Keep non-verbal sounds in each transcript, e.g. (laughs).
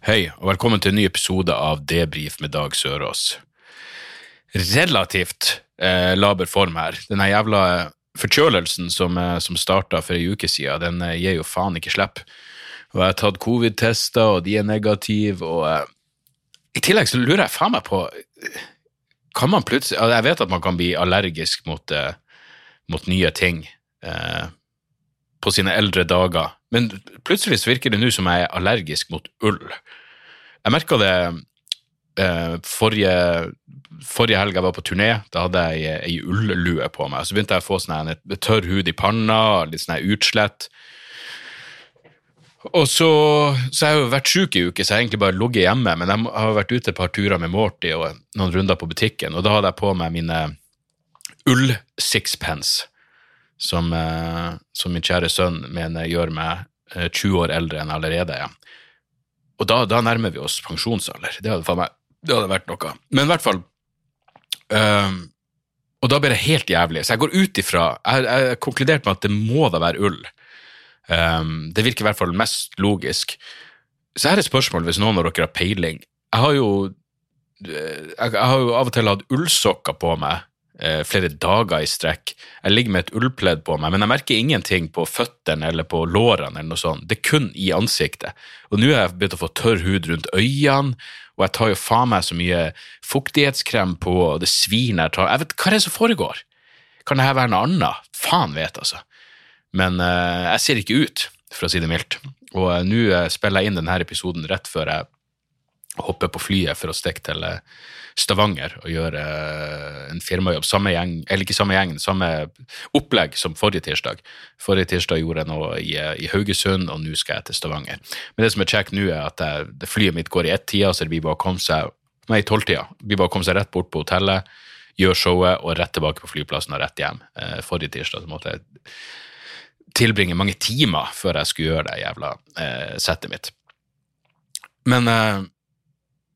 Hei, og velkommen til en ny episode av Debrif med Dag Sørås. Relativt eh, laber form her. Denne jævla forkjølelsen som, eh, som starta for ei uke siden, den eh, gir jo faen ikke slipp. Og jeg har tatt covid-tester, og de er negative, og eh, i tillegg så lurer jeg faen meg på eh, Kan man plutselig altså, Jeg vet at man kan bli allergisk mot, eh, mot nye ting eh, på sine eldre dager, men plutselig så virker det nå som jeg er allergisk mot ull. Jeg merka det eh, forrige, forrige helg jeg var på turné. Da hadde jeg ei ullue på meg. Så begynte jeg å få sånn tørr hud i panna, litt sånn utslett. Og så, så jeg har jo vært sjuk i uke, så jeg har egentlig bare ligget hjemme. Men jeg har vært ute et par turer med Morty og noen runder på butikken, og da hadde jeg på meg mine ull-sixpence, som, eh, som min kjære sønn mener gjør meg eh, 20 år eldre enn jeg allerede er. Og da, da nærmer vi oss pensjonsalder. Det hadde, for meg, det hadde vært noe. Men i hvert fall um, Og da blir det helt jævlig. Så jeg går ut ifra Jeg har konkludert med at det må da være ull. Um, det virker i hvert fall mest logisk. Så her er et spørsmål, hvis noen av dere har peiling. Jeg har jo eh, jeg, har jo av og til hatt ullsokker på meg eh, flere dager i strekk. Jeg ligger med et ullpledd på meg, men jeg merker ingenting på føttene eller på lårene. eller noe sånt. Det er kun i ansiktet. Og nå har jeg begynt å få tørr hud rundt øynene, og jeg tar jo faen meg så mye fuktighetskrem på, og det svir når jeg tar Jeg vet, Hva er det som foregår? Kan det her være noe annet? Faen vet, altså. Men eh, jeg ser ikke ut, for å si det mildt. Og eh, nå eh, spiller jeg inn denne episoden rett før jeg hopper på flyet for å stikke til eh, Stavanger og gjøre eh, en firmajobb. Samme gjeng, eller ikke samme gjeng, samme opplegg som forrige tirsdag. Forrige tirsdag gjorde jeg noe i, eh, i Haugesund, og nå skal jeg til Stavanger. Men det som er kjekt nå, er at jeg, flyet mitt går i ett-tida, så det blir bare å komme seg Nei, tolvtida. Det blir bare å komme seg rett bort på hotellet, gjøre showet og rett tilbake på flyplassen og rett hjem. Forrige tirsdag så måtte jeg tilbringe mange timer før jeg skulle gjøre det jævla eh, settet mitt. Men, eh,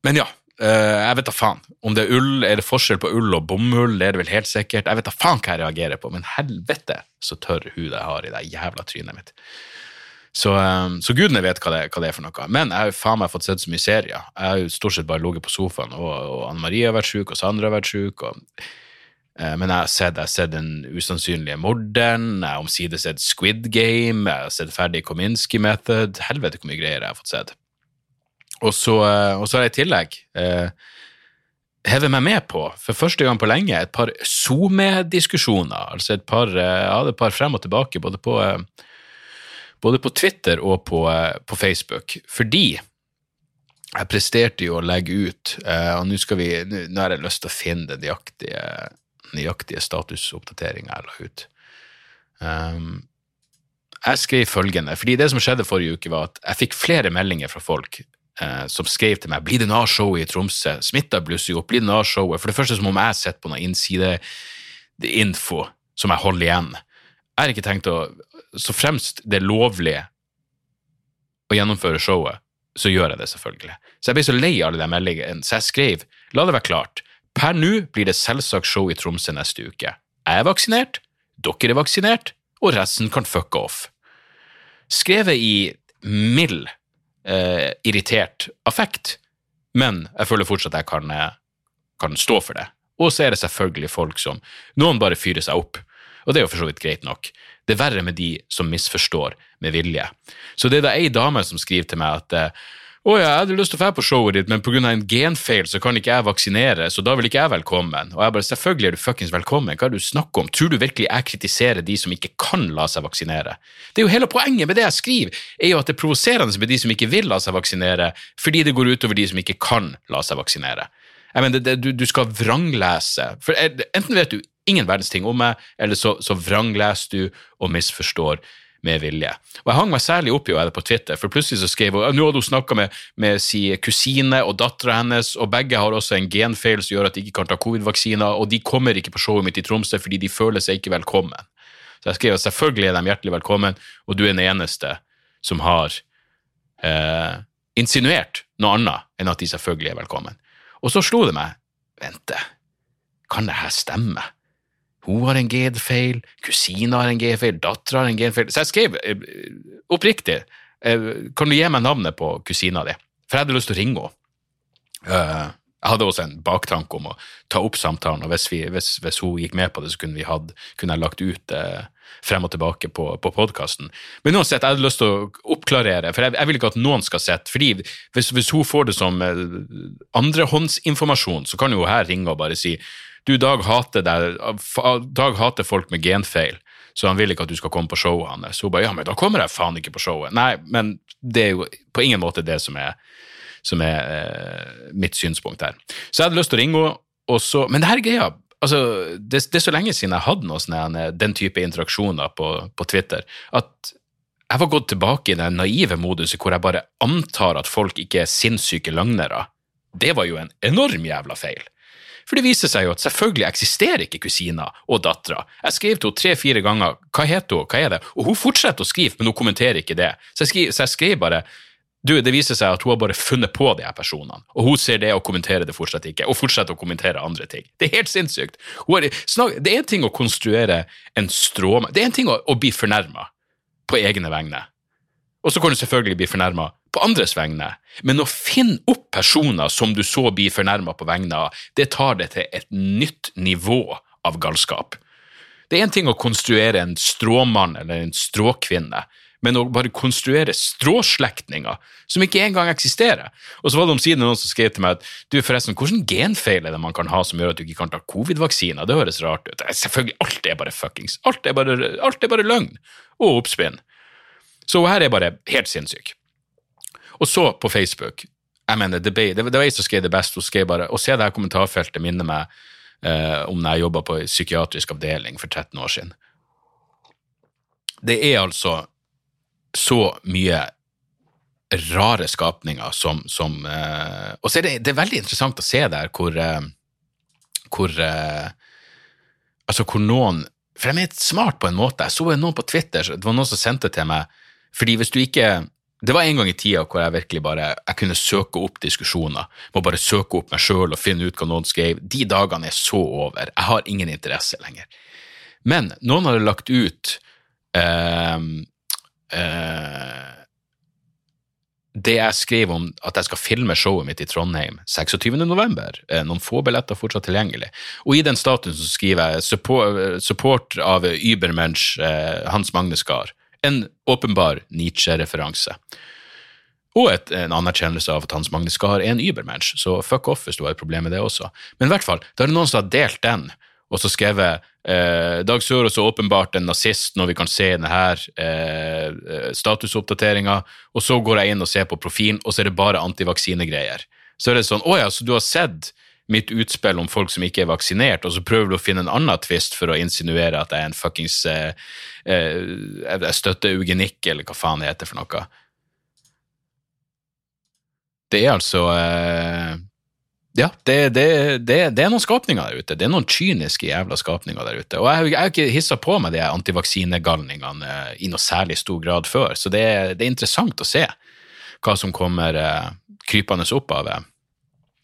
men ja, eh, jeg vet da faen. Om det er ull, er det forskjell på ull og bomull? Det er det vel helt sikkert. Jeg vet da faen hva jeg reagerer på, men helvete så tørr hud jeg har i det jævla trynet mitt. Så, eh, så gudene vet hva det, hva det er for noe. Men jeg har faen meg fått sett så mye serier. Jeg har jo stort sett bare ligget på sofaen, og, og Anne Marie har vært sjuk, og Sandra har vært sjuk. og Eh, Men jeg har sett, jeg har sett Den usannsynlige morderen, jeg har omsider sett Squid Game, jeg har sett ferdig Kominsky Method, helvete hvor mye greier jeg har fått sett. Og så, eh, og så har jeg i tillegg eh, hevet meg med på, for første gang på lenge, et par SoMe-diskusjoner. Altså et par, eh, jeg hadde et par frem og tilbake, både på, eh, både på Twitter og på, på Facebook. Fordi jeg presterte jo å legge ut, og nå skal vi, nå har jeg lyst til å finne den nøyaktige, nøyaktige statusoppdateringa jeg la ut. Um, jeg skrev følgende, fordi det som skjedde forrige uke var at jeg fikk flere meldinger fra folk eh, som skrev til meg blir det NAR-show i Tromsø, smitta blusser jo opp, blir det NAR-showet? For det første som om jeg sitte på noe innsideinfo som jeg holder igjen. Jeg har ikke tenkt å, så fremst det er lovlig å gjennomføre showet, så gjør jeg det selvfølgelig. Så jeg ble så lei av alle de meldingene, så jeg skrev, la det være klart, per nå blir det selvsagt show i Tromsø neste uke. Jeg er vaksinert, dere er vaksinert, og resten kan fuck off. Skrevet i mild, eh, irritert affekt, men jeg føler fortsatt at jeg kan, eh, kan stå for det. Og så er det selvfølgelig folk som Noen bare fyrer seg opp, og det er jo for så vidt greit nok. Det er verre med de som misforstår med vilje. Så det er da ei dame som skriver til meg at eh, å ja, jeg hadde lyst til å dra på showet ditt, men pga. en genfeil så kan ikke jeg vaksinere, så da vil ikke jeg velkommen. Og jeg bare, selvfølgelig er du fuckings velkommen, hva er det du snakker om? Tror du virkelig jeg kritiserer de som ikke kan la seg vaksinere? Det er jo hele poenget med det jeg skriver, er jo at det er provoserende med de som ikke vil la seg vaksinere, fordi det går utover de som ikke kan la seg vaksinere. Jeg mener, det, det, du, du skal vranglese, for eh, enten vet du ingen verdens ting om meg, eller så, så vrangleser du og misforstår med vilje. Og Jeg hang meg særlig opp i henne på Twitter, for plutselig så skrev hun nå hadde hun snakka med, med si kusine og dattera hennes, og begge har også en genfeil som gjør at de ikke kan ta covid-vaksiner, og de kommer ikke på showet mitt i Tromsø fordi de føler seg ikke velkommen. Så jeg skrev at selvfølgelig er de hjertelig velkommen, og du er den eneste som har eh, insinuert noe annet enn at de selvfølgelig er velkommen. Og så slo det meg, vente, kan det her stemme? Hun har en G-feil, kusina har en G-feil, dattera har en G-feil Så jeg skrev eh, oppriktig, eh, kan du gi meg navnet på kusina di? For jeg hadde lyst til å ringe henne. Jeg hadde også en baktanke om å ta opp samtalen, og hvis, vi, hvis, hvis hun gikk med på det, så kunne, vi hadde, kunne jeg lagt ut eh, frem og tilbake på, på podkasten. Men uansett, jeg hadde lyst til å oppklarere, for jeg, jeg vil ikke at noen skal sitte fordi hvis, hvis hun får det som eh, andrehåndsinformasjon, så kan hun her ringe og bare si du, Dag hater, deg, Dag hater folk med genfeil, så han vil ikke at du skal komme på showet hans. Hun bare ja, men da kommer jeg faen ikke på showet. Nei, men det er jo på ingen måte det som er, som er eh, mitt synspunkt her. Så jeg hadde lyst til å ringe henne, og så Men det her er greia. Altså, det, det, er så lenge siden jeg hadde noe sånn, den type interaksjoner på, på Twitter, at jeg var gått tilbake i den naive moduset hvor jeg bare antar at folk ikke er sinnssyke løgnere. Det var jo en enorm jævla feil. For det viser seg jo at selvfølgelig eksisterer ikke kusina og dattera. Jeg skrev til henne tre-fire ganger hva heter hun, hva er det, og hun fortsetter å skrive, men hun kommenterer ikke det. Så jeg, skrev, så jeg skrev bare du, det viser seg at hun har bare funnet på de her personene, og hun ser det og kommenterer det fortsatt ikke, og fortsetter å kommentere andre ting. Det er helt sinnssykt. Har, det er en ting å konstruere en stråmann Det er en ting å, å bli fornærma på egne vegne, og så kan du selvfølgelig bli fornærma på andres vegne, men å finne opp personer som du så blir fornærma på vegne av, det tar det til et nytt nivå av galskap. Det er en ting å konstruere en stråmann eller en stråkvinne, men å bare konstruere stråslektninger som ikke engang eksisterer. Og så var det omsider noen som skrev til meg at du, forresten, hvordan genfeil er det man kan ha som gjør at du ikke kan ta covid-vaksiner? Det høres rart ut. Selvfølgelig, alt er bare fuckings. Alt er bare, alt er bare løgn og oppspinn. Så her er bare helt sinnssyk. Og så på Facebook jeg mener, Det, ble, det, var jeg som skrev det best. Hun skrev bare Å se det her kommentarfeltet minner meg eh, om da jeg jobba på psykiatrisk avdeling for 13 år siden. Det er altså så mye rare skapninger som, som uh, Og så er det, det er veldig interessant å se der hvor, uh, hvor uh, Altså hvor noen For de er smart på en måte. Jeg så noen på Twitter, det var noen som sendte til meg fordi hvis du ikke det var en gang i tida hvor jeg virkelig bare jeg kunne søke opp diskusjoner. Må bare søke opp meg sjøl og finne ut hva noen skrev. De dagene er så over. Jeg har ingen interesse lenger. Men noen hadde lagt ut eh, eh, det jeg skriver om at jeg skal filme showet mitt i Trondheim 26.11. Eh, noen få billetter fortsatt tilgjengelig. Og i den statusen skriver jeg support, av Übermensch eh, Hans Magne Skar en åpenbar Nietzsche-referanse. Og et, en anerkjennelse av at Hans Magne Skar er en übermensch, så fuck off hvis du har et problem med det også. Men i hvert fall, da er det noen som har delt den, og så skrevet eh, Dag Sørås er åpenbart en nazist når vi kan se denne eh, statusoppdateringa, og så går jeg inn og ser på profilen, og så er det bare antivaksinegreier. Så er det sånn, å ja, så du har sett mitt utspill om folk som ikke er vaksinert, og så prøver du å finne en annen tvist for å insinuere at jeg er en fuckings eh, eh, Jeg støtter eugenikk, eller hva faen det heter for noe. Det er altså eh, Ja, det, det, det, det, er noen skapninger der ute. Det er noen kyniske jævla skapninger der ute. Og jeg har ikke hissa på meg de antivaksinegalningene eh, i noe særlig stor grad før, så det, er interessant å se hva som kommer eh, krypende opp av det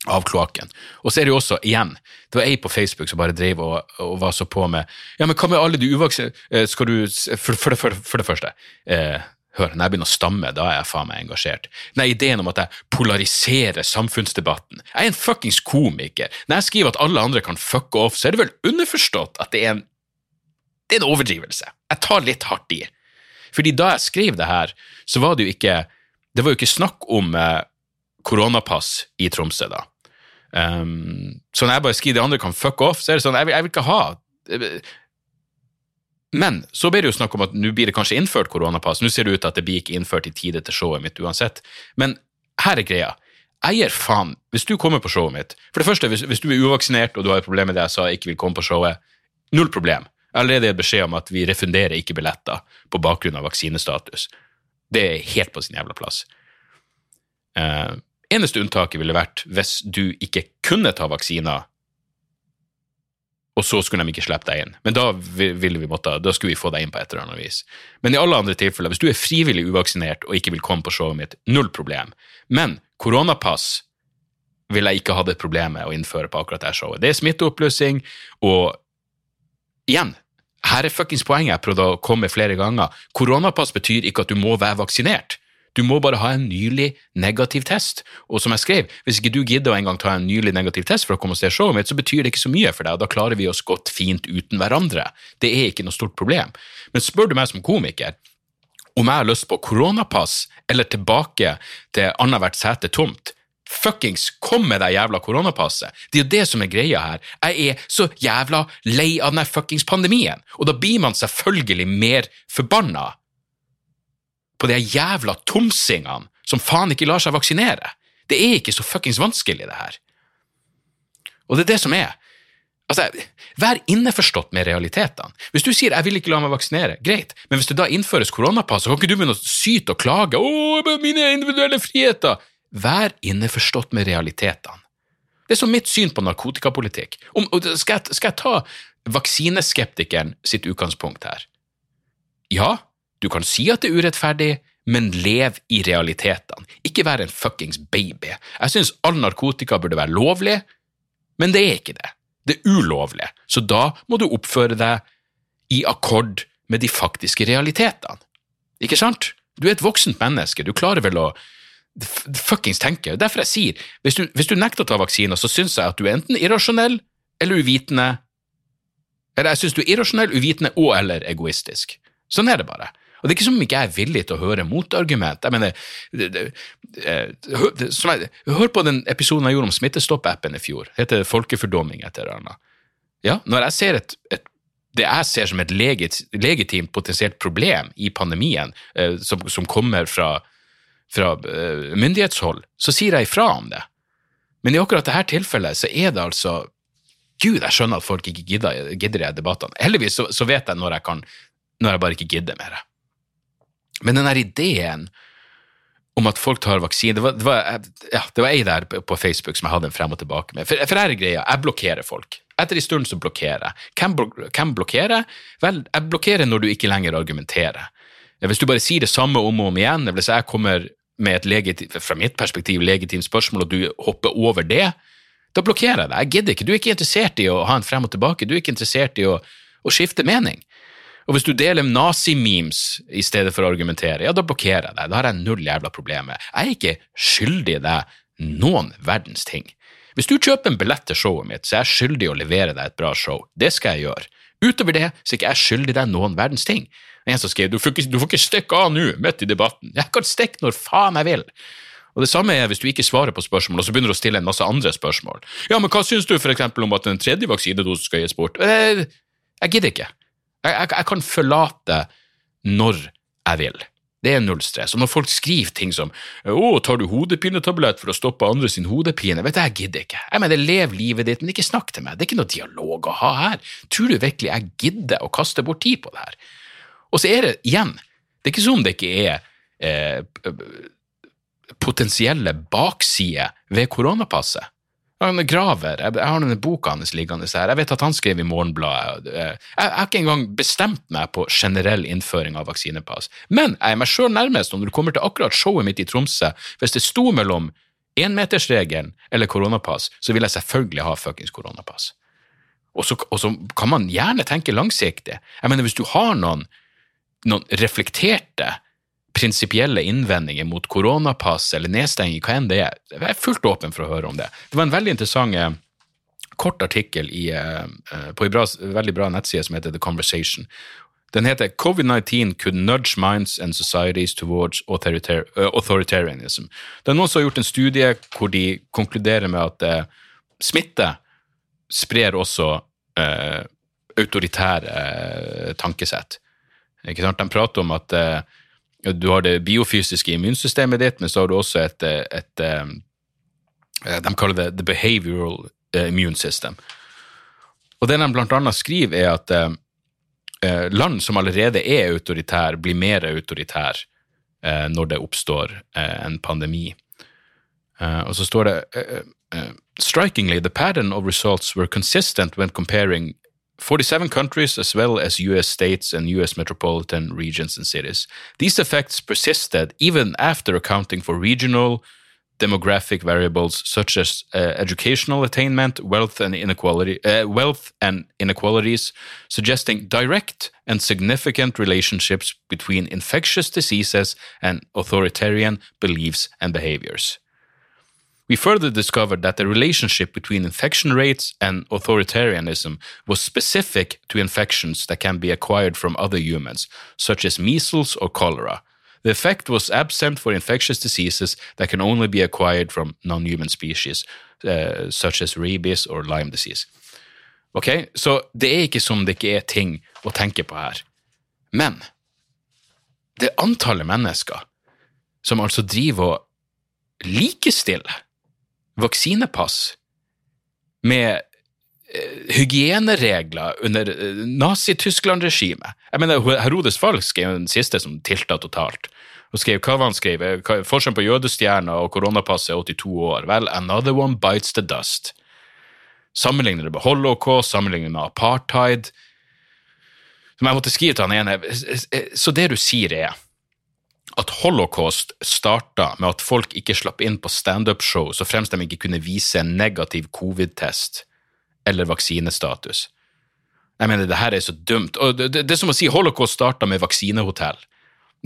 av kloakken. Og så er det jo også, igjen, det var ei på Facebook som bare drev og, og, var så på med Ja, men hva med alle de uvaksinerte eh, Skal du For, for, for, for det første eh, Hør, når jeg begynner å stamme, da er jeg faen meg engasjert. Nei, ideen om at jeg polariserer samfunnsdebatten. Jeg er en fuckings komiker. Når jeg skriver at alle andre kan fucke off, så er det vel underforstått at det er en Det er en overdrivelse. Jeg tar litt hardt i. Fordi da jeg skrev det her, så var det jo ikke Det var jo ikke snakk om eh, koronapass i Tromsø, da. Um, så når jeg bare skriver de andre kan fuck off, så er det sånn Jeg vil, jeg vil ikke ha Men så blir det jo snakk om at nå blir det kanskje innført koronapass. Nå ser det ut til at det blir ikke innført i tide til showet mitt uansett. Men her er greia. Jeg gir faen hvis du kommer på showet mitt. For det første, hvis, hvis du er uvaksinert og du har et problem med det jeg sa, ikke vil komme på showet, null problem. Jeg har allerede gitt beskjed om at vi refunderer ikke billetter på bakgrunn av vaksinestatus. Det er helt på sin jævla plass. Eh, eneste unntaket ville vært hvis du ikke kunne ta vaksiner, og så skulle de ikke slippe deg inn. Men da, vi måtte, da skulle vi få deg inn på et eller annet vis. Men i alle andre tilfeller, hvis du er frivillig uvaksinert og ikke vil komme på showet mitt, null problem. Men koronapass vil jeg ikke ha det problemet å innføre på akkurat det showet. Det er smitteoppblussing, og igjen, her er fuckings poenget jeg prøvde å komme flere ganger. Koronapass betyr ikke at du må være vaksinert. Du må bare ha en nylig negativ test. Og som jeg skrev, hvis ikke du gidder å en gang ta en nylig negativ test for å komme og se showet mitt, så betyr det ikke så mye for deg, og da klarer vi oss godt fint uten hverandre. Det er ikke noe stort problem. Men spør du meg som komiker om jeg har lyst på koronapass eller tilbake til annethvert sete tomt, Fuckings kom med det jævla koronapasset! Det er jo det som er greia her. Jeg er så jævla lei av den fuckings pandemien, og da blir man selvfølgelig mer forbanna på de jævla tomsingene som faen ikke lar seg vaksinere. Det er ikke så fuckings vanskelig, det her. Og det er det som er. Altså, Vær innforstått med realitetene. Hvis du sier 'jeg vil ikke la meg vaksinere', greit, men hvis det da innføres koronapass, så kan ikke du begynne å syte og klage 'Å, mine individuelle friheter'. Vær innforstått med realitetene. Det er som mitt syn på narkotikapolitikk. Om, skal, jeg, skal jeg ta vaksineskeptikeren sitt utgangspunkt her? Ja, du kan si at det er urettferdig, men lev i realitetene. Ikke vær en fuckings baby. Jeg syns all narkotika burde være lovlig, men det er ikke det. Det er ulovlig, så da må du oppføre deg i akkord med de faktiske realitetene. Ikke sant? Du er et voksent menneske, du klarer vel å fuckings tenke. Derfor jeg sier, hvis du, hvis du nekter å ta vaksiner, så syns jeg at du er enten irrasjonell eller uvitende. Eller jeg syns du er irrasjonell, uvitende og eller egoistisk. Sånn er det bare. Og det er ikke som om ikke jeg er villig til å høre motargument. Jeg mener, det, det, det, jeg, Hør på den episoden jeg gjorde om Smittestopp-appen i fjor. Det heter Folkefordomming et eller annet. Ja, når jeg ser et, et det jeg ser som et legit, legitimt potensielt problem i pandemien, eh, som, som, kommer fra, fra eh, myndighetshold, så sier jeg ifra om det. Men i akkurat dette tilfellet så er det altså Gud, jeg skjønner at folk ikke gidder, gidder i debattene. Heldigvis så, så, vet jeg når jeg kan, når jeg bare ikke gidder mer. Men den der ideen om at folk tar vaksine Det var, det var, ja, det var ei der på Facebook som jeg hadde en frem og tilbake med. For, for her er greia, jeg blokkerer folk. Etter en stund så blokkerer jeg. Hvem, hvem blokkerer? Vel, jeg blokkerer når du ikke lenger argumenterer. Hvis du bare sier det samme om og om igjen, hvis jeg kommer med et legit, fra mitt perspektiv legitimt spørsmål, og du hopper over det, da blokkerer jeg deg. Jeg gidder ikke. Du er ikke interessert i å ha en frem og tilbake. Du er ikke interessert i å, å skifte mening. Og hvis du deler nazimemes i stedet for å argumentere, ja, da blokkerer jeg deg. Da har jeg null jævla problemer. Jeg er ikke skyldig deg noen verdens ting. Hvis du kjøper en billett til showet mitt, så er jeg skyldig å levere deg et bra show. Det skal jeg gjøre. Utover det så er ikke jeg skyldig deg noen verdens ting. En som skrev du får ikke, du ikke stikke av nå, midt i debatten. Jeg kan stikke når faen jeg vil. Og Det samme er hvis du ikke svarer på spørsmål, og så begynner du å stille en masse andre spørsmål. Ja, men hva syns du eksempel om at en tredje vaksinedosen skal gis bort? Eh, jeg gidder ikke. Jeg, jeg, jeg kan forlate når jeg vil. Det er null stress. Og når folk skriver ting som 'Å, tar du hodepinetablett for å stoppe andre sin hodepine?' Vet du, jeg gidder ikke. Jeg mener, lev livet ditt, men ikke snakk til meg. Det er ikke noe dialog å ha her. Tror du virkelig jeg gidder å kaste bort tid på det her? Og så er det igjen, det er ikke som om det ikke er eh, potensielle baksider ved koronapasset. Han graver. Jeg, har denne boka hans liggende her. Jeg vet at han skrev i Morgenbladet. Jeg, jeg har ikke engang bestemt meg på generell innføring av vaksinepass. Men jeg er meg sjøl nærmest, når det kommer til akkurat showet mitt i Tromsø, hvis det sto mellom énmetersregelen eller koronapass, så vil jeg selvfølgelig ha fuckings koronapass. Og så, og så, kan man gjerne tenke langsiktig. Jeg mener, hvis du har noen, noen reflekterte prinsipielle innvendinger mot koronapass eller nedstenging, hva enn det er. Jeg er fullt åpen for å høre om det. Det var en veldig interessant eh, kort artikkel i, eh, eh, på en veldig bra nettside som heter The Conversation. Den heter Covid-19 could nudge minds and societies towards authoritar authoritarianism. Som har gjort en studie hvor de konkluderer med at eh, smitte sprer også eh, autoritære eh, tankesett. De prater om at du har det biofysiske immunsystemet ditt, men så har du også et, et, et eh, De kaller det the behavioral eh, immune system. Og det de annet skriver, er at eh, eh, land som allerede er autoritære, blir mer autoritære eh, når det oppstår eh, en pandemi. Eh, og så står det eh, eh, Strikingly, the pattern of results were consistent when comparing 47 countries as well as US states and US metropolitan regions and cities. These effects persisted even after accounting for regional demographic variables such as uh, educational attainment, wealth and inequality, uh, wealth and inequalities, suggesting direct and significant relationships between infectious diseases and authoritarian beliefs and behaviors. We further discovered that the relationship between infection rates and authoritarianism was specific to infections that can be acquired from other humans, such as measles or cholera. The effect was absent for infectious diseases that can only be acquired from non human species, uh, such as rabies or Lyme disease. Ok, Så det er ikke som det ikke er ting å tenke på her. Men det antallet mennesker som altså driver og likestiller vaksinepass med eh, hygieneregler under eh, Nazi-Tyskland-regimet. Jeg mener, Herodes Falsk er jo den siste som tilta totalt. Og skrev hva han skrev, Forskjellen på jødestjerna og koronapasset er 82 år. Vel, another one bites the dust. Sammenligner det med holocaust, sammenligner med apartheid. Som jeg måtte skrive til han ene. Så det du sier, er at holocaust starta med at folk ikke slapp inn på standup-show så fremst de ikke kunne vise en negativ covid-test eller vaksinestatus. Jeg mener, det her er så dumt. Og det, det, det er som å si holocaust starta med vaksinehotell.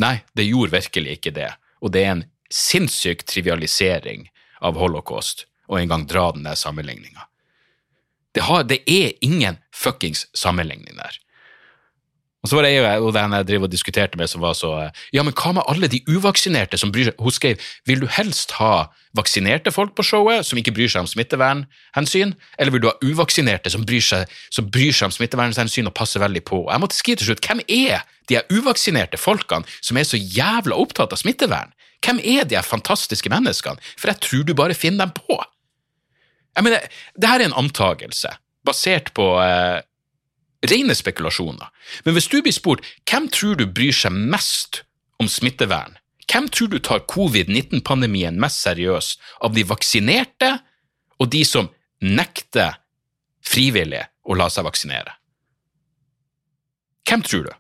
Nei, det gjorde virkelig ikke det. Og det er en sinnssyk trivialisering av holocaust å en gang dra den der sammenligninga. Det, det, er ingen fuckings sammenligning der. Og så var det jeg den jeg driver og diskuterte med, som var så Ja, men hva med alle de uvaksinerte som bryr seg Hun skrev vil du helst ha vaksinerte folk på showet som ikke bryr seg om smittevernhensyn, eller vil du ha uvaksinerte som bryr seg, som bryr seg om smittevernhensyn og passer veldig på? Jeg måtte skrive til slutt hvem er de uvaksinerte folkene som er så jævla opptatt av smittevern? Hvem er de fantastiske menneskene? For jeg tror du bare finner dem på. Jeg mener, det her er en antakelse basert på eh, Rene spekulasjoner. Men hvis du blir spurt hvem tror du bryr seg mest om smittevern, hvem tror du tar covid-19-pandemien mest seriøst av de vaksinerte og de som nekter frivillig å la seg vaksinere? Hvem tror du?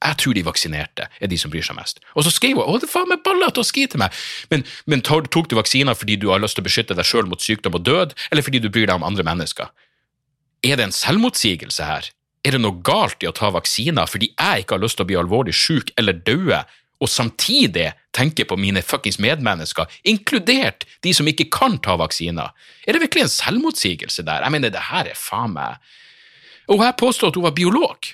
Jeg tror de vaksinerte er de som bryr seg mest. Og så skriver hun å, det er faen meg baller til å skrive til meg, men, men tok du vaksiner fordi du har lyst til å beskytte deg sjøl mot sykdom og død, eller fordi du bryr deg om andre mennesker? Er det en selvmotsigelse her? Er det noe galt i å ta vaksiner fordi jeg ikke har lyst til å bli alvorlig syk eller døde, og samtidig tenke på mine fuckings medmennesker, inkludert de som ikke kan ta vaksiner? Er det virkelig en selvmotsigelse der? Jeg mener, det her er faen meg Og jeg påstår at hun var biolog.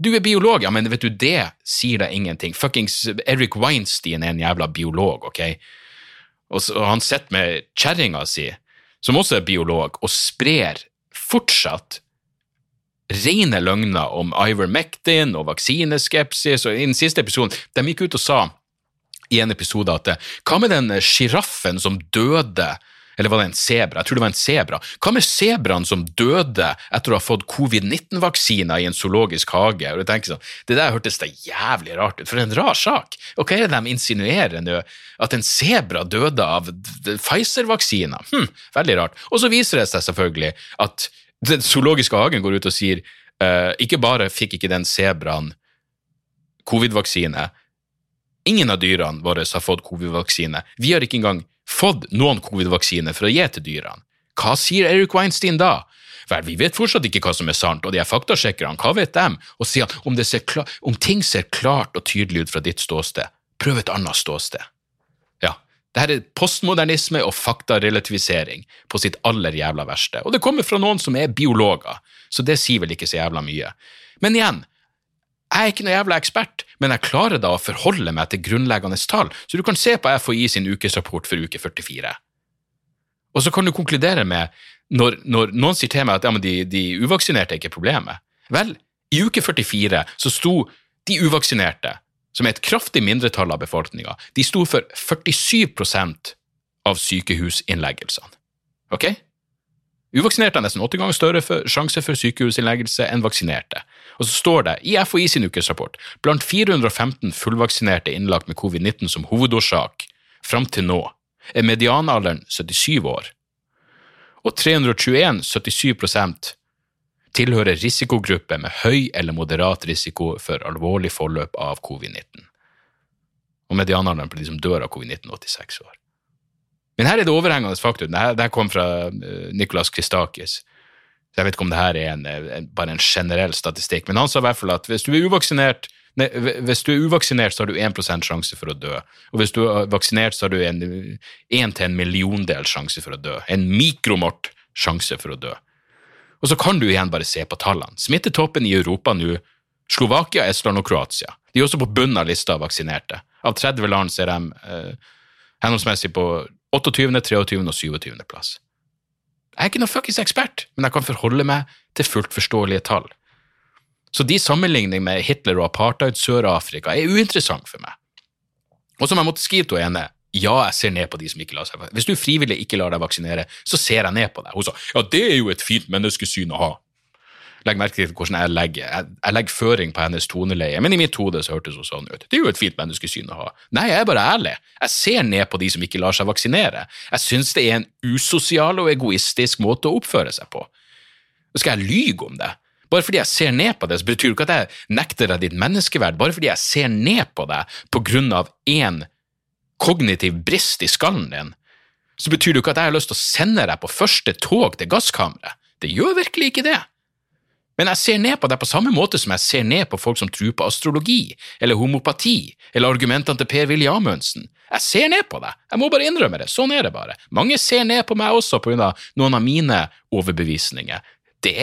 Du er biolog, ja, men vet du, det sier deg ingenting. Fuckings Eric Weinstein er en jævla biolog, ok? Og, så, og han sitter med kjerringa si, som også er biolog, og sprer fortsatt rene løgner om Ivermectin og vaksineskepsis, og i den siste episoden de gikk ut og sa i en episode at hva med den sjiraffen som døde eller var det en sebra? Jeg tror det var en sebra. Hva med sebraen som døde etter å ha fått covid-19-vaksiner i en zoologisk hage? Og jeg tenker sånn, Det der hørtes da jævlig rart ut, for en rar sak. Og hva er det de insinuerer nå? At en sebra døde av Pfizer-vaksiner? Hm, veldig rart. Og så viser det seg selvfølgelig at den zoologiske hagen går ut og sier uh, ikke bare fikk ikke den sebraen covid-vaksine, ingen av dyrene våre har fått covid-vaksine. Vi har ikke engang fått noen covid-vaksine for å gi til dyrene. Hva sier Eric Weinstein da? Vel, vi vet fortsatt ikke hva som er sant, og de er faktasjekkerne, hva vet dem? Og sier han, om, om ting ser klart og tydelig ut fra ditt ståsted, prøv et annet ståsted. Dette er postmodernisme og faktarelativisering på sitt aller jævla verste. Og det kommer fra noen som er biologer, så det sier vel ikke så jævla mye. Men igjen, jeg er ikke noe jævla ekspert, men jeg klarer da å forholde meg til grunnleggende tall, så du kan se på FHI sin ukesrapport for uke 44. Og så kan du konkludere med, når, når noen sier til meg at ja, de, de uvaksinerte er ikke problemet Vel, i uke 44 så sto de uvaksinerte som er et kraftig mindretall av befolkninga, de sto for 47% av sykehusinnleggelsene. Ok? Uvaksinerte har nesten åtte ganger større for, sjanse for sykehusinnleggelse enn vaksinerte. Og så står det i FHI sin ukesrapport blant 415 fullvaksinerte innlagt med covid-19 som hovedårsak fram til nå er medianalderen 77 år, og 321, 77 tilhører risikogrupper med høy eller moderat risiko for alvorlig forløp av covid-19. Og medianalderen på de som dør av covid-19, 86 år. Men her er det overhengende faktum. Dette, kom fra uh, Nicolas Christakis. Jeg vet ikke om det her er en, en, bare en generell statistikk, men han sa i hvert fall at hvis du er uvaksinert Nei, hvis du er uvaksinert, så har du 1 sjanse for å dø. Og hvis du er vaksinert, så har du en 1 til en milliondel sjanse for å dø. En mikromort sjanse for å dø. Og så kan du igjen bare se på tallene. Smittetoppen i Europa nå Slovakia, Estland og Kroatia. De er også på bunnen av lista av vaksinerte. Av 30 land ser de eh, henholdsmessig på 28., 23. og 27. plass. Jeg er ikke noen fuckings ekspert, men jeg kan forholde meg til fullt forståelige tall. Så de sammenligning med Hitler og apartheid Sør-Afrika er uinteressant for meg. Og som jeg måtte skrive til henne, ja, jeg ser ned på de som ikke lar seg Hvis du frivillig ikke lar deg vaksinere, så ser jeg ned på deg. Hun sa ja, det er jo et fint menneskesyn å ha. Legg merke til hvordan jeg legger, jeg, legger føring på hennes toneleie, men i mitt hode så hørtes hun sånn ut. Det er jo et fint menneskesyn å ha. Nei, jeg er bare ærlig. Jeg ser ned på de som ikke lar seg vaksinere. Jeg syns det er en usosial og egoistisk måte å oppføre seg på. Skal jeg lyge om det? Bare fordi jeg ser ned på det, så betyr det ikke at jeg nekter deg ditt menneskeverd. Bare fordi jeg ser ned på deg på grunn av én kognitiv brist i skallen din, så betyr det jo ikke at jeg har lyst til å sende deg på første tog til gasskammeret. Det gjør virkelig ikke det. Men jeg ser ned på deg på samme måte som jeg ser ned på folk som tror på astrologi, eller homopati, eller argumentene til Per-Willy Amundsen. Jeg ser ned på deg, jeg må bare innrømme det, sånn er det bare. Mange ser ned på meg også på grunn av noen av mine overbevisninger. Det,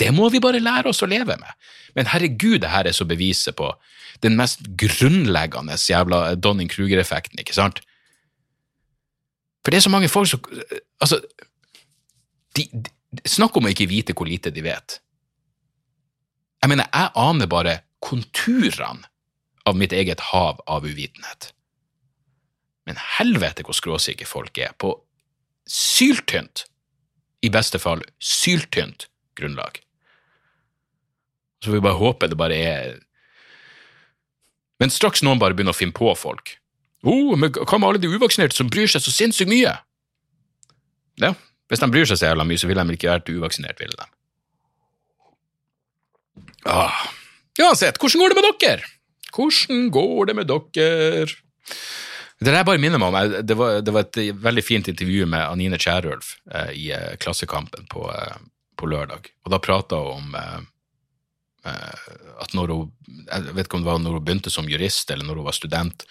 det må vi bare lære oss å leve med. Men herregud, det her er så beviset på den mest grunnleggende jævla Donning-Kruger-effekten, ikke sant? For det er så mange folk som Altså, de, de, snakk om å ikke vite hvor lite de vet. Jeg mener, jeg aner bare konturene av mitt eget hav av uvitenhet. Men helvete hvor skråsikre folk er på syltynt, i beste fall syltynt, grunnlag. Så får vi bare håpe det bare er Men straks noen bare begynner å finne på folk oh, men Hva med alle de uvaksinerte som bryr seg så sinnssykt mye? Ja, hvis de bryr seg så jævla mye, så ville de ikke vært uvaksinert, ville de. Ah. Hvordan går det med dere? Hvordan går det med dere? Det der bare minner meg om, det var, det var et veldig fint intervju med Anine Kierulf eh, i eh, Klassekampen på, eh, på, lørdag. Og da prata hun om eh, at når hun Jeg vet ikke om det var når hun begynte som jurist, eller når hun var student,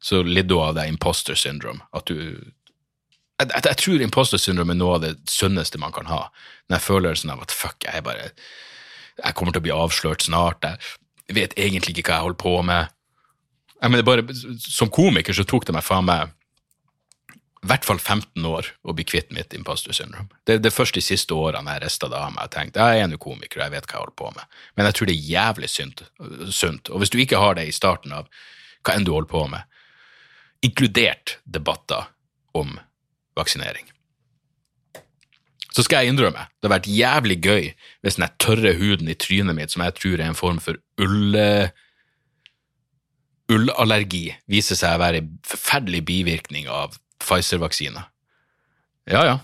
så lidde hun av det imposter syndrome. At du jeg, jeg, jeg tror imposter syndrome er noe av det sunneste man kan ha. Den følelsen av at fuck, jeg bare jeg kommer til å bli avslørt snart, jeg vet egentlig ikke hva jeg holder på med. Jeg mener bare, Som komiker så tok det meg faen meg i hvert fall 15 år å bli kvitt mitt imposter syndrome. Det, er først de siste årene jeg rista det av meg og tenkte jeg er nå komiker og jeg vet hva jeg holder på med. Men jeg tror det er jævlig sunt. Og hvis du ikke har det i starten av hva enn du holder på med, inkludert debatter om vaksinering så skal jeg innrømme, det har vært jævlig gøy hvis den tørre huden i trynet mitt, som jeg tror er en form for ulle, ullallergi, viser seg å være en forferdelig bivirkning av Pfizer-vaksina. Ja, ja.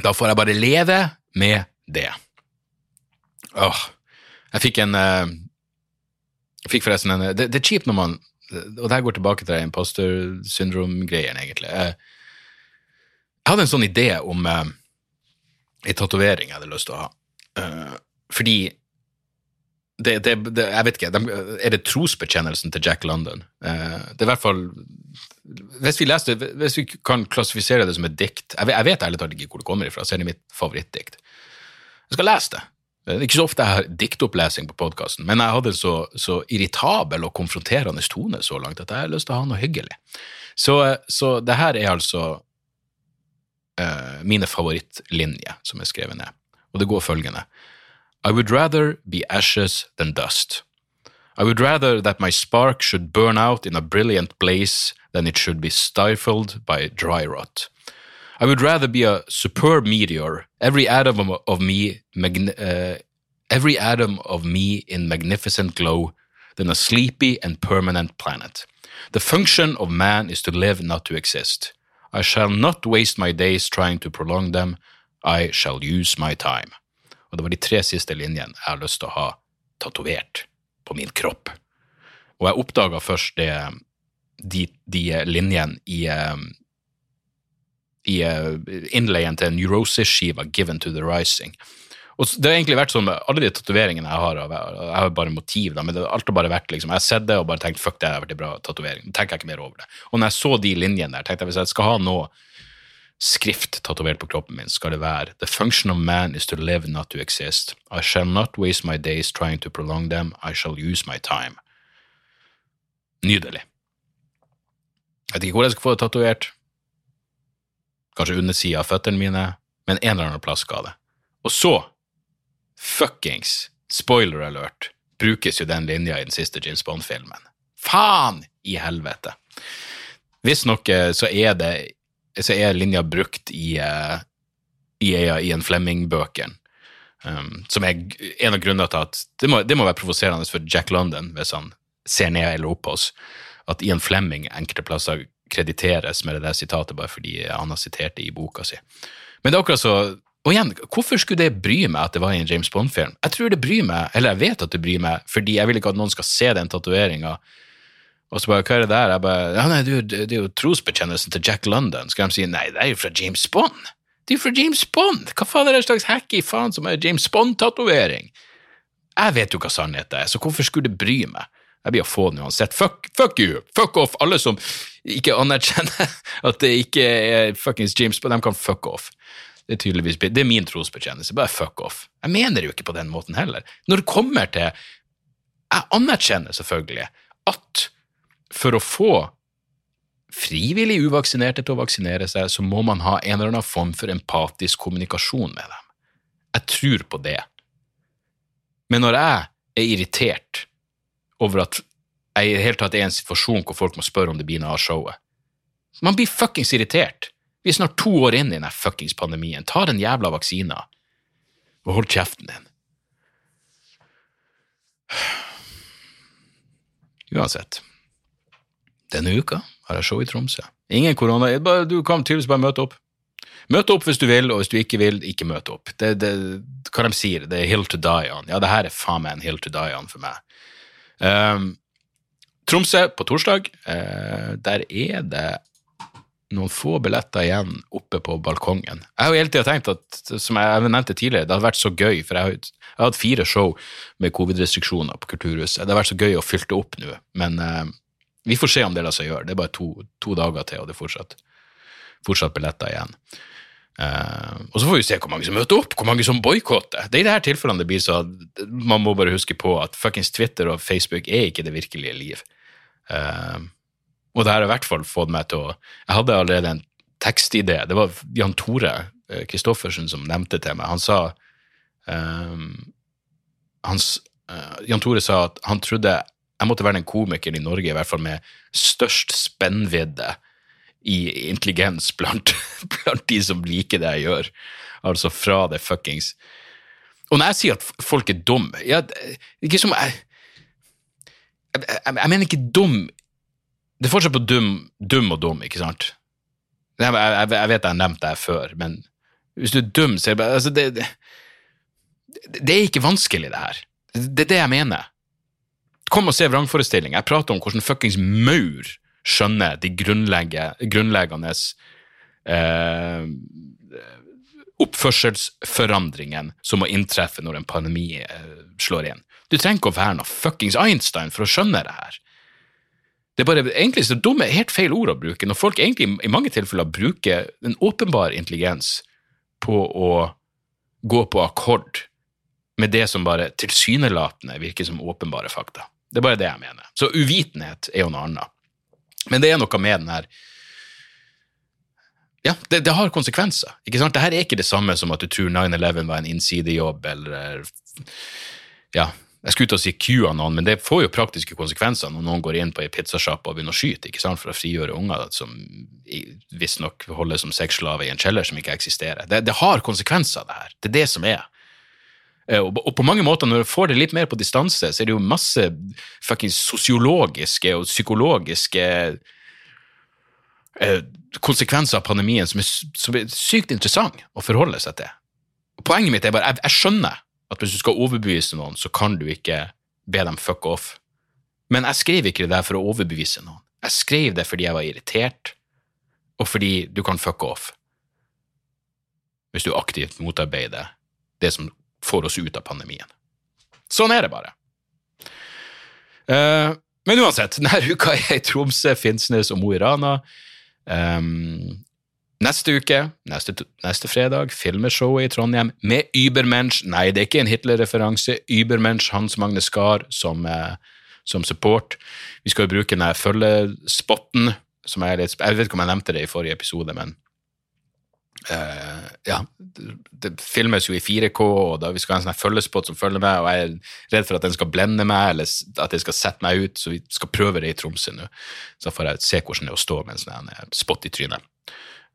Da får jeg bare leve med det. Åh, jeg fikk en eh, Jeg fikk forresten en Det, det er kjipt når man Og det her går tilbake til imposter syndrom-greien, egentlig. Jeg, jeg hadde en sånn idé om ei tatovering jeg hadde lyst til å ha. Fordi det, det, det, Jeg vet ikke, de, er det trosbekjennelsen til Jack London? Eh, det er i hvert fall hvis vi, leste, hvis vi kan klassifisere det som et dikt Jeg, jeg vet ærlig talt ikke hvor det kommer ifra, så er det mitt favorittdikt. Jeg skal lese det. Det er ikke så ofte jeg har diktopplesing på podkasten, men jeg hadde så, så irritabel og konfronterende tone så langt at jeg har lyst til å ha noe hyggelig. Så, så det her er altså uh, mine favorittlinjer som er skrevet ned, og det går følgende. I would rather be ashes than dust. I would rather that my spark should burn out in a brilliant blaze than it should be stifled by dry rot. I would rather be a superb meteor, every atom of, me, uh, every atom of me in magnificent glow, than a sleepy and permanent planet. The function of man is to live, not to exist. I shall not waste my days trying to prolong them. I shall use my time. Og det var de tre siste linjene jeg har lyst til å ha tatovert på min kropp. Og jeg oppdaga først det, de, de linjene i, eh, i eh, innleien til Neurosis-skiva Given to the Rising. Og Det har egentlig vært sånn alle de tatoveringene jeg har, jeg har bare motiv, da, men det har alltid bare vært liksom, jeg har sett det og bare tenkt fuck, det har vært en bra tatovering. Tenker jeg ikke mer over det. Og når jeg så de linjene der, tenkte jeg hvis jeg skal ha noe skrift tatovert på kroppen min, skal det være The function of man is to live, not to exist. I shall not waste my days trying to prolong them. I shall use my time. Nydelig. Jeg vet ikke hvor jeg skal få det tatovert. Kanskje undersida av føttene mine, men en eller annen plass skal det. Og så, fuckings, spoiler alert, brukes jo den linja i den siste James Bond-filmen. Faen i helvete! Visstnok eh, så er det så er linja brukt i, eh, i, i en Flemming-bøkene. Um, som er en av grunnene til at det må, det må være provoserende for Jack London hvis han ser ned eller opp på oss, at Ian Flemming enkelte plasser krediteres med det der sitatet bare fordi han har sitert det i boka si. Men det er akkurat så Og igjen, hvorfor skulle det bry meg at det var i en James Bond-film? Jeg tror det bryr meg, eller jeg vet at det bryr meg, fordi jeg vil ikke at noen skal se den tatoveringa og så bare, hva er det der? Jeg bare, ja nei, det, er jo trosbekjennelsen til Jack London. Skal de si, nei, det er jo fra James Bond. Det er jo fra James Bond! Hva faen er det slags hacky faen som er James Bond-tatovering? Jeg vet jo hva sannheten er, så hvorfor skulle det bry meg? Jeg blir å få den uansett. Fuck, fuck you! Fuck off! Alle som ikke anerkjenner (laughs) at det ikke er fuckings James Bond, de kan fuck off. Det er tydeligvis, det er min trosbekjennelse. Bare fuck off. Jeg mener jo ikke på den måten heller. Når det kommer til Jeg anerkjenner selvfølgelig at for å få frivillig uvaksinerte til å vaksinere seg, så må man ha en eller annen form for empatisk kommunikasjon med dem. Jeg tror på det. Men når jeg er irritert over at jeg i det hele tatt er i en situasjon hvor folk må spørre om det blir noe av showet Man blir fuckings irritert. Vi er snart to år inn i denne fuckings pandemien. Ta den jævla vaksina, og hold kjeften din. (sighs) Uansett. Denne uka har jeg show i Tromsø. Ingen korona, du kan tydeligvis bare møte opp. Møte opp hvis du vil, og hvis du ikke vil, ikke møte opp. Det, det, hva de sier, det er hill to die on. Ja, det her er faen meg en hill to die on for meg. Um, Tromsø på torsdag, Uh, der er det noen få billetter igjen oppe på balkongen. Jeg har jo hele tida tenkt at, som jeg nevnte tidligere, det hadde vært så gøy, for jeg har, jeg har hatt fire show med covid-restriksjoner på Kulturhuset. Det hadde vært så gøy å fylle opp nå, men eh, vi får se om det lar seg gjøre. Det er bare to, to dager til, og det er fortsatt, fortsatt billetter igjen. Uh, og så får vi se hvor mange som møter opp, hvor mange som boikotter. Det er i disse tilfellene det blir så Man må bare huske på at fuckings Twitter og Facebook er ikke det virkelige liv. Uh, og det har i hvert fall fått meg til å Jeg hadde allerede en tekstidé. Det var Jan Tore eh, Kristoffersen som nevnte til meg. Han sa eh, hans, uh, Jan Tore sa at han trodde jeg måtte være den komikeren i Norge i hvert fall med størst spennvidde i intelligens blant, (laughs) blant de som liker det jeg gjør. Altså fra det fuckings Og når jeg sier at folk er dumme ja, Ikke som jeg jeg, jeg, jeg mener ikke dum Det er forskjell på dum, dum og dum, ikke sant? Jeg, jeg, jeg vet jeg har nevnt det før, men hvis du er dum, så er det bare altså det, det, det er ikke vanskelig, det her. Det er det jeg mener. Kom og se vrangforestilling. Jeg prater om hvordan fuckings maur skjønner de grunnleggende eh, oppførselsforandringene som må inntreffe når en pandemi eh, slår inn. Du trenger ikke å være noe fuckings Einstein for å skjønne det her. Det er bare, egentlig så dumme helt feil ord å bruke, når folk egentlig i mange tilfeller bruker en åpenbar intelligens på å gå på akkord med det som bare tilsynelatende virker som åpenbare fakta. Det er bare det jeg mener. Så uvitenhet er jo noe annet. Men det er noe med den her Ja, det, det har konsekvenser. ikke sant? Dette er ikke det samme som at du tror 9-11 var en innsidejobb, eller Ja, jeg skulle ut å si kua noen, men det får jo praktiske konsekvenser når noen går inn på ei pizzasjappe og begynner å skyte ikke sant, for å frigjøre unger som visstnok holdes som sexslaver i en kjeller som ikke eksisterer. Det, det har konsekvenser, det her. Det er det som er. Eh, og, på mange måter, når du får det litt mer på distanse, så er det jo masse fuckings sosiologiske og psykologiske eh, konsekvenser av pandemien som er, som er, sykt interessant å forholde seg til. Poenget mitt er bare jeg, jeg skjønner at hvis du skal overbevise noen, så kan du ikke be dem fuck off. Men jeg skrev ikke det der for å overbevise noen. Jeg skrev det fordi jeg var irritert, og fordi du kan fuck off. Hvis du aktivt motarbeider det som får oss ut av pandemien. Sånn er det bare. Uh, men uansett, (laughs) denne uka er i Tromsø, Finnsnes og Mo i Rana. Um, Neste uke, neste, neste fredag, filmeshowet i Trondheim med Übermensch. Nei, det er ikke en Hitler-referanse. Übermensch, Hans Magne Skar som, uh, som, support. Vi skal jo bruke den følgespotten, som er litt Jeg vet ikke om jeg nevnte det i forrige episode, men Uh, ja, det, filmes jo i 4K, og da vi skal ha en sånn følgespott som følger med, og jeg er redd for at den skal blende meg, eller at den skal sette meg ut, så vi skal prøve det i Tromsø nå. Så får jeg se hvordan det er å stå med en sånn spott i trynet.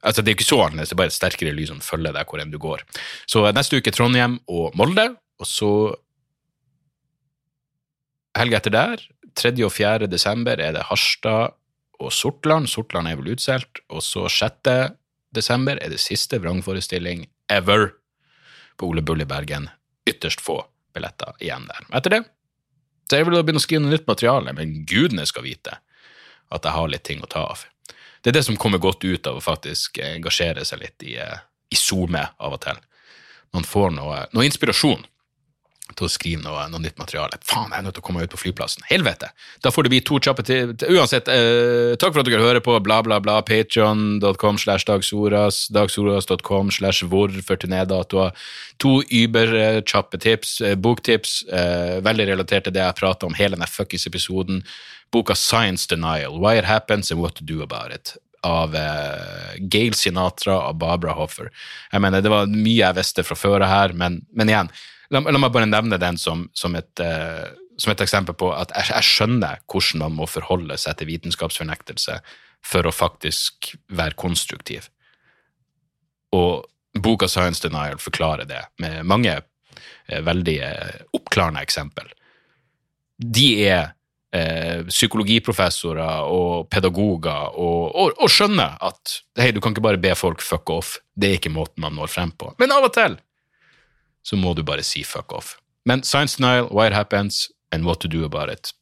Altså, det er ikke så annerledes, det er bare et sterkere lys som følger deg hvor enn du går. Så neste uke Trondheim og Molde, og så helga etter der, 3. og 4. desember, er det Harstad og Sortland. Sortland er vel utsolgt. Og så 6. desember er det siste vrangforestilling ever på Ole Bull i Bergen. Ytterst få billetter igjen der. Etter det så er vel å begynne å skrive noe nytt materiale, men gudene skal vite at jeg har litt ting å ta av det er det som kommer godt ut av å faktisk engasjere seg litt i, eh, i SoMe av og til. Man får noe, noe inspirasjon til å skrive noe, noe, nytt materiale. Faen, jeg er nødt til å komme meg ut på flyplassen. Helvete! Da får det bli to kjappe til, Uansett, eh, takk for at dere hører på. Bla, bla, bla. Patreon.com slash dagsoras. Dagsoras.com slash hvor for turnédatoer. To überkjappe tips. Eh, boktips. Eh, veldig relatert til det jeg prata om hele denne fuckings episoden boka Science Denial, Why It Happens and What to Do About It, av uh, Gail Sinatra og Barbara Hoffer. Jeg mener, Det var mye jeg visste fra før her, men, men igjen, la, la, meg bare nevne den som, som, et, uh, som et, eksempel på at jeg, jeg, skjønner hvordan man må forholde seg til vitenskapsfornektelse for å faktisk være konstruktiv. Og boka Science Denial forklarer det med mange uh, veldig oppklarende eksempel. De er eh, psykologiprofessorer og pedagoger og, og, og skjønner at hei, du kan ikke bare be folk fuck off. Det er ikke måten man når frem på. Men av og til så må du bare si fuck off. Men Science Denial, Why It Happens and What to Do About It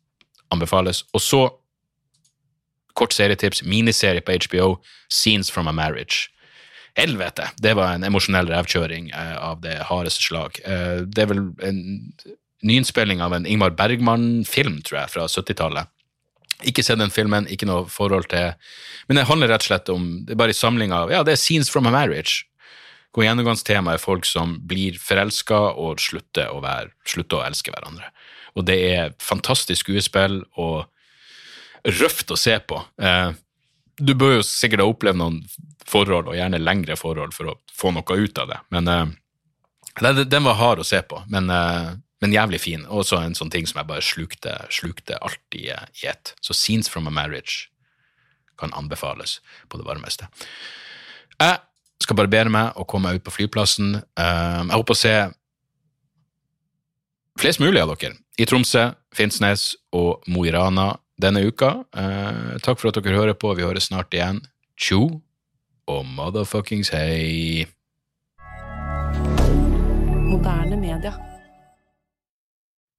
anbefales. Og så kort serietips, miniserie på HBO, Scenes from a Marriage. Helvete! Det var en emosjonell revkjøring eh, av det hardeste slag. Eh, det er vel en nyinnspilling av en Ingmar Bergman-film, tror jeg, fra 70-tallet. Ikke sett den filmen, ikke noe forhold til Men det handler rett og slett om Det er bare en samling av Ja, det er scenes from a marriage. Hvor gjennomgangstemaet er folk som blir forelska og slutter å, være, slutter å elske hverandre. Og det er fantastisk skuespill og røft å se på. Eh, du bør jo sikkert ha opplevd noen forhold, og gjerne lengre forhold, for å få noe ut av det. Men eh, den var hard å se på. Men eh, men jævlig fin. Og så en sånn ting som jeg bare slukte, slukte alt i ett. Så Scenes from a Marriage kan anbefales på det varmeste. Jeg skal barbere meg og komme meg ut på flyplassen. Ehm, jeg håper å se flest mulig av dere i Tromsø, Finnsnes og Mo i Rana denne uka. Ehm, takk for at dere hører på. Vi høres snart igjen. Tjo og motherfuckings hei. Moderne media.